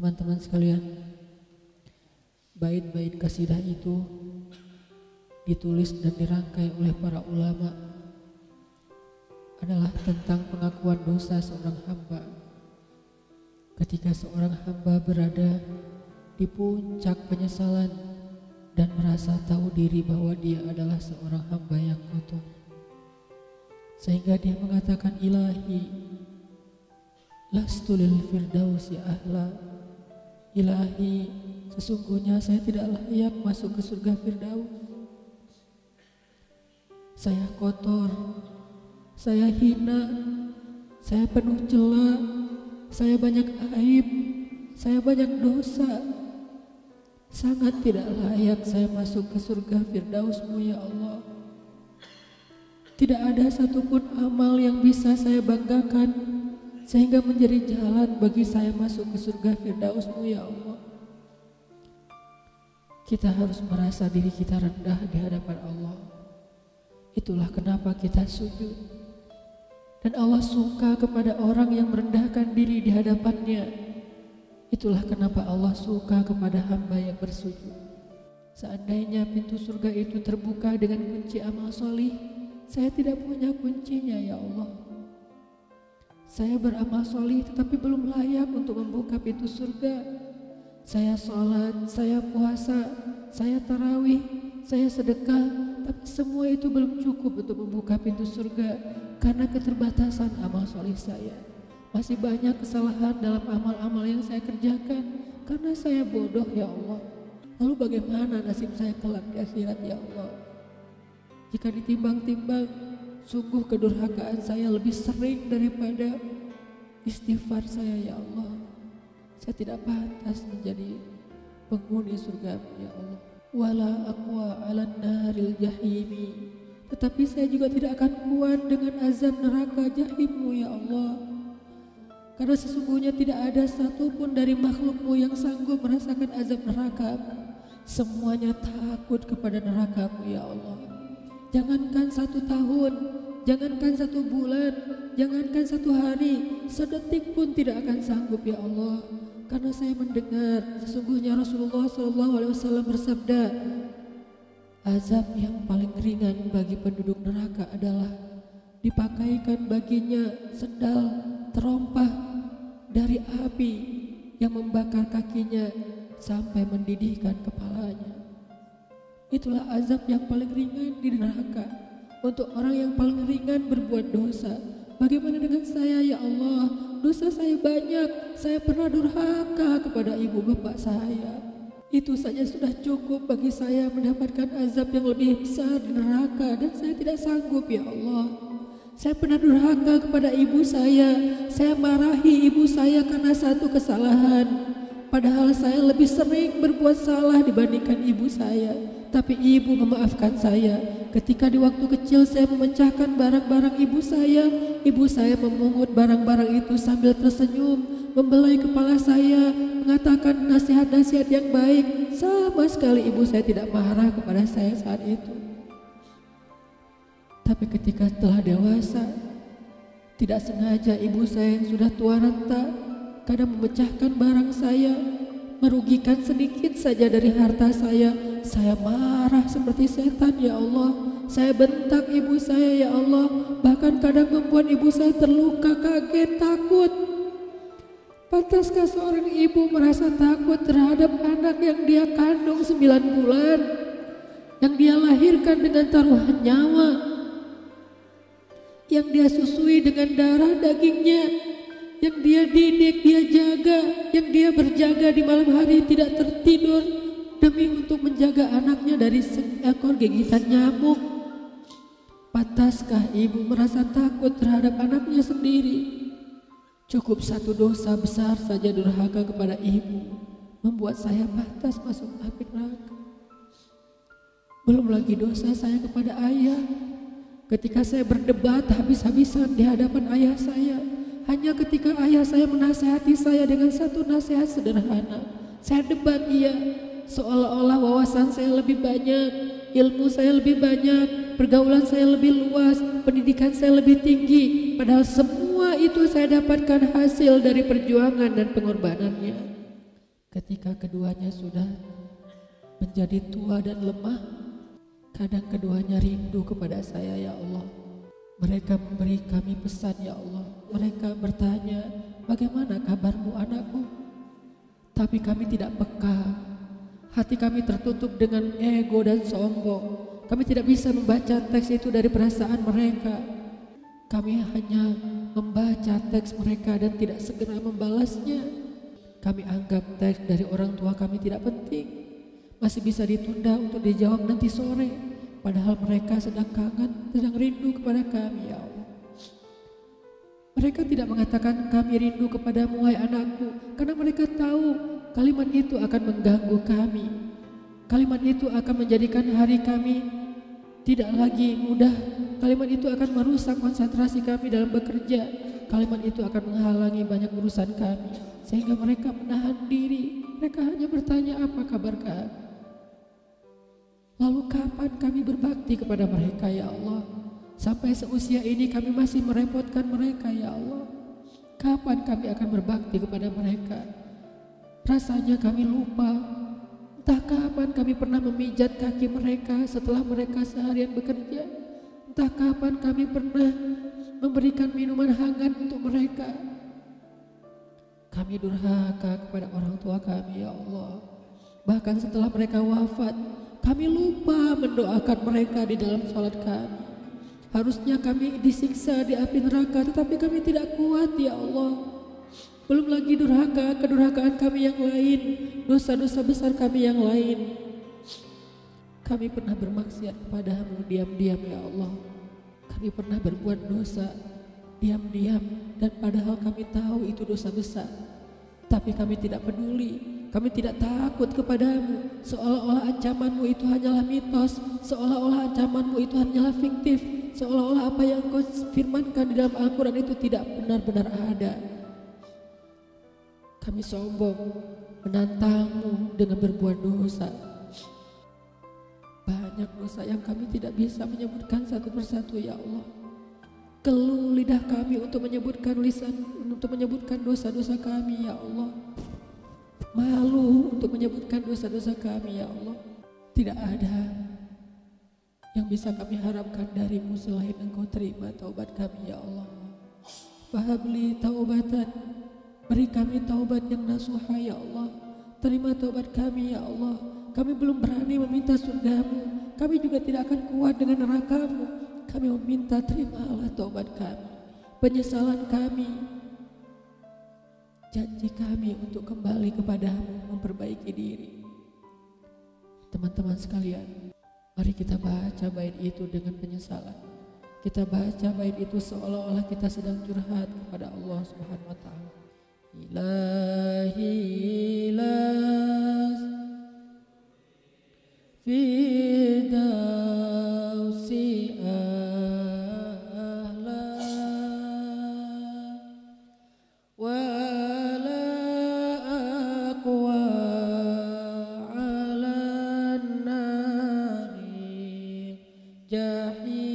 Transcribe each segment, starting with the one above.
Teman-teman sekalian, bait-bait kasidah itu ditulis dan dirangkai oleh para ulama adalah tentang pengakuan dosa seorang hamba. Ketika seorang hamba berada di puncak penyesalan dan merasa tahu diri bahwa dia adalah seorang hamba yang kotor. Sehingga dia mengatakan ilahi lastulil firdausi ahla ilahi sesungguhnya saya tidak layak masuk ke surga firdaus. Saya kotor saya hina saya penuh celah saya banyak aib saya banyak dosa. Sangat tidak layak saya masuk ke surga firdausmu ya Allah. Tidak ada satupun amal yang bisa saya banggakan sehingga menjadi jalan bagi saya masuk ke surga Firdausmu ya Allah. Kita harus merasa diri kita rendah di hadapan Allah. Itulah kenapa kita sujud. Dan Allah suka kepada orang yang merendahkan diri di hadapannya. Itulah kenapa Allah suka kepada hamba yang bersujud. Seandainya pintu surga itu terbuka dengan kunci amal solih, saya tidak punya kuncinya ya Allah. Saya beramal solih tetapi belum layak untuk membuka pintu surga. Saya sholat, saya puasa, saya tarawih, saya sedekah, tapi semua itu belum cukup untuk membuka pintu surga karena keterbatasan amal solih saya. Masih banyak kesalahan dalam amal-amal yang saya kerjakan karena saya bodoh ya Allah. Lalu bagaimana nasib saya kelak di akhirat ya Allah? Jika ditimbang-timbang, Sungguh kedurhakaan saya lebih sering daripada istighfar saya ya Allah. Saya tidak pantas menjadi penghuni surga ya Allah. Wala aqwa ala naril jahimi. Tetapi saya juga tidak akan kuat dengan azab neraka jahimmu ya Allah. Karena sesungguhnya tidak ada satupun dari makhlukmu yang sanggup merasakan azab neraka. Semuanya takut kepada nerakamu ya Allah. Jangankan satu tahun, jangankan satu bulan, jangankan satu hari, sedetik pun tidak akan sanggup ya Allah. Karena saya mendengar sesungguhnya Rasulullah SAW bersabda, azab yang paling ringan bagi penduduk neraka adalah dipakaikan baginya sendal terompah dari api yang membakar kakinya sampai mendidihkan kepalanya. Itulah azab yang paling ringan di neraka untuk orang yang paling ringan berbuat dosa. Bagaimana dengan saya ya Allah? Dosa saya banyak. Saya pernah durhaka kepada ibu bapak saya. Itu saja sudah cukup bagi saya mendapatkan azab yang lebih besar di neraka dan saya tidak sanggup ya Allah. Saya pernah durhaka kepada ibu saya. Saya marahi ibu saya karena satu kesalahan. Padahal saya lebih sering berbuat salah dibandingkan ibu saya. Tapi ibu memaafkan saya ketika di waktu kecil saya memecahkan barang-barang ibu saya. Ibu saya memungut barang-barang itu sambil tersenyum, membelai kepala saya, mengatakan nasihat-nasihat yang baik. Sama sekali ibu saya tidak marah kepada saya saat itu. Tapi ketika telah dewasa, tidak sengaja ibu saya yang sudah tua renta kadang memecahkan barang saya, merugikan sedikit saja dari harta saya, saya marah seperti setan ya Allah. Saya bentak ibu saya ya Allah. Bahkan kadang membuat ibu saya terluka, kaget, takut. Pantaskah seorang ibu merasa takut terhadap anak yang dia kandung sembilan bulan? Yang dia lahirkan dengan taruhan nyawa? Yang dia susui dengan darah dagingnya? Yang dia didik, dia jaga? Yang dia berjaga di malam hari tidak tertidur? Demi untuk menjaga anaknya dari seekor gigitan nyamuk. Pantaskah ibu merasa takut terhadap anaknya sendiri? Cukup satu dosa besar saja durhaka kepada ibu membuat saya pantas masuk api neraka. Belum lagi dosa saya kepada ayah. Ketika saya berdebat habis-habisan di hadapan ayah saya, hanya ketika ayah saya menasehati saya dengan satu nasihat sederhana, saya debat ia, seolah-olah wawasan saya lebih banyak, ilmu saya lebih banyak, pergaulan saya lebih luas, pendidikan saya lebih tinggi. Padahal semua itu saya dapatkan hasil dari perjuangan dan pengorbanannya. Ketika keduanya sudah menjadi tua dan lemah, kadang keduanya rindu kepada saya ya Allah. Mereka memberi kami pesan ya Allah. Mereka bertanya, bagaimana kabarmu anakku? Tapi kami tidak peka. Hati kami tertutup dengan ego dan sombong. Kami tidak bisa membaca teks itu dari perasaan mereka. Kami hanya membaca teks mereka dan tidak segera membalasnya. Kami anggap teks dari orang tua kami tidak penting. Masih bisa ditunda untuk dijawab nanti sore. Padahal mereka sedang kangen, sedang rindu kepada kami ya Allah. Mereka tidak mengatakan kami rindu kepadamu wahai anakku. Karena mereka tahu kalimat itu akan mengganggu kami. Kalimat itu akan menjadikan hari kami tidak lagi mudah. Kalimat itu akan merusak konsentrasi kami dalam bekerja. Kalimat itu akan menghalangi banyak urusan kami sehingga mereka menahan diri. Mereka hanya bertanya apa kabar kami. Lalu kapan kami berbakti kepada mereka ya Allah? Sampai seusia ini kami masih merepotkan mereka ya Allah. Kapan kami akan berbakti kepada mereka? Rasanya kami lupa. Entah kapan kami pernah memijat kaki mereka setelah mereka seharian bekerja. Entah kapan kami pernah memberikan minuman hangat untuk mereka. Kami durhaka kepada orang tua kami ya Allah. Bahkan setelah mereka wafat, kami lupa mendoakan mereka di dalam sholat kami. Harusnya kami disiksa di api neraka, tetapi kami tidak kuat ya Allah. Belum lagi durhaka, kedurhakaan kami yang lain, dosa-dosa besar kami yang lain. Kami pernah bermaksiat kepadamu diam-diam ya Allah. Kami pernah berbuat dosa diam-diam dan padahal kami tahu itu dosa besar. Tapi kami tidak peduli, kami tidak takut kepadamu. Seolah-olah ancamanmu itu hanyalah mitos, seolah-olah ancamanmu itu hanyalah fiktif, seolah-olah apa yang kau firmankan di dalam Al-Quran itu tidak benar-benar ada. Kami sombong, menantangmu dengan berbuat dosa. Banyak dosa yang kami tidak bisa menyebutkan satu persatu ya Allah. Keluh lidah kami untuk menyebutkan lisan untuk menyebutkan dosa-dosa kami ya Allah. Malu untuk menyebutkan dosa-dosa kami ya Allah. Tidak ada yang bisa kami harapkan darimu selain engkau terima taubat kami ya Allah. Fahabli taubatan. Beri kami taubat yang nasuha ya Allah. Terima taubat kami ya Allah. Kami belum berani meminta surgamu. Kami juga tidak akan kuat dengan nerakamu. Kami meminta terimalah taubat kami, penyesalan kami, janji kami untuk kembali kepadamu memperbaiki diri. Teman-teman sekalian, mari kita baca bait itu dengan penyesalan. Kita baca bait itu seolah-olah kita sedang curhat kepada Allah Subhanahu wa taala. إلهي لا في دوسي أهلا ولا أقوى على النار جحيم.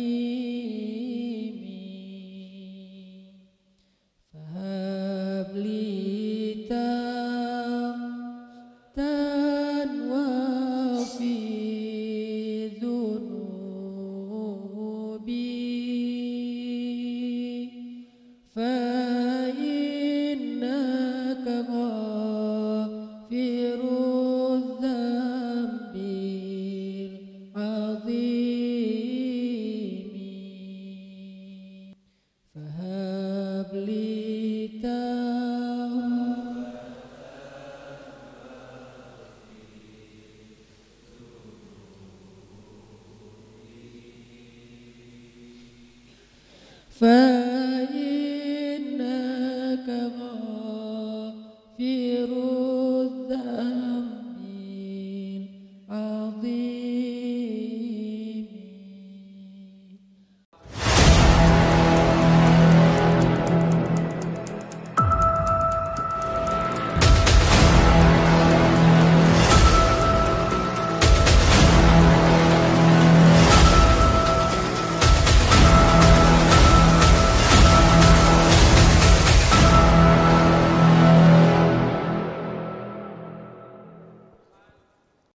First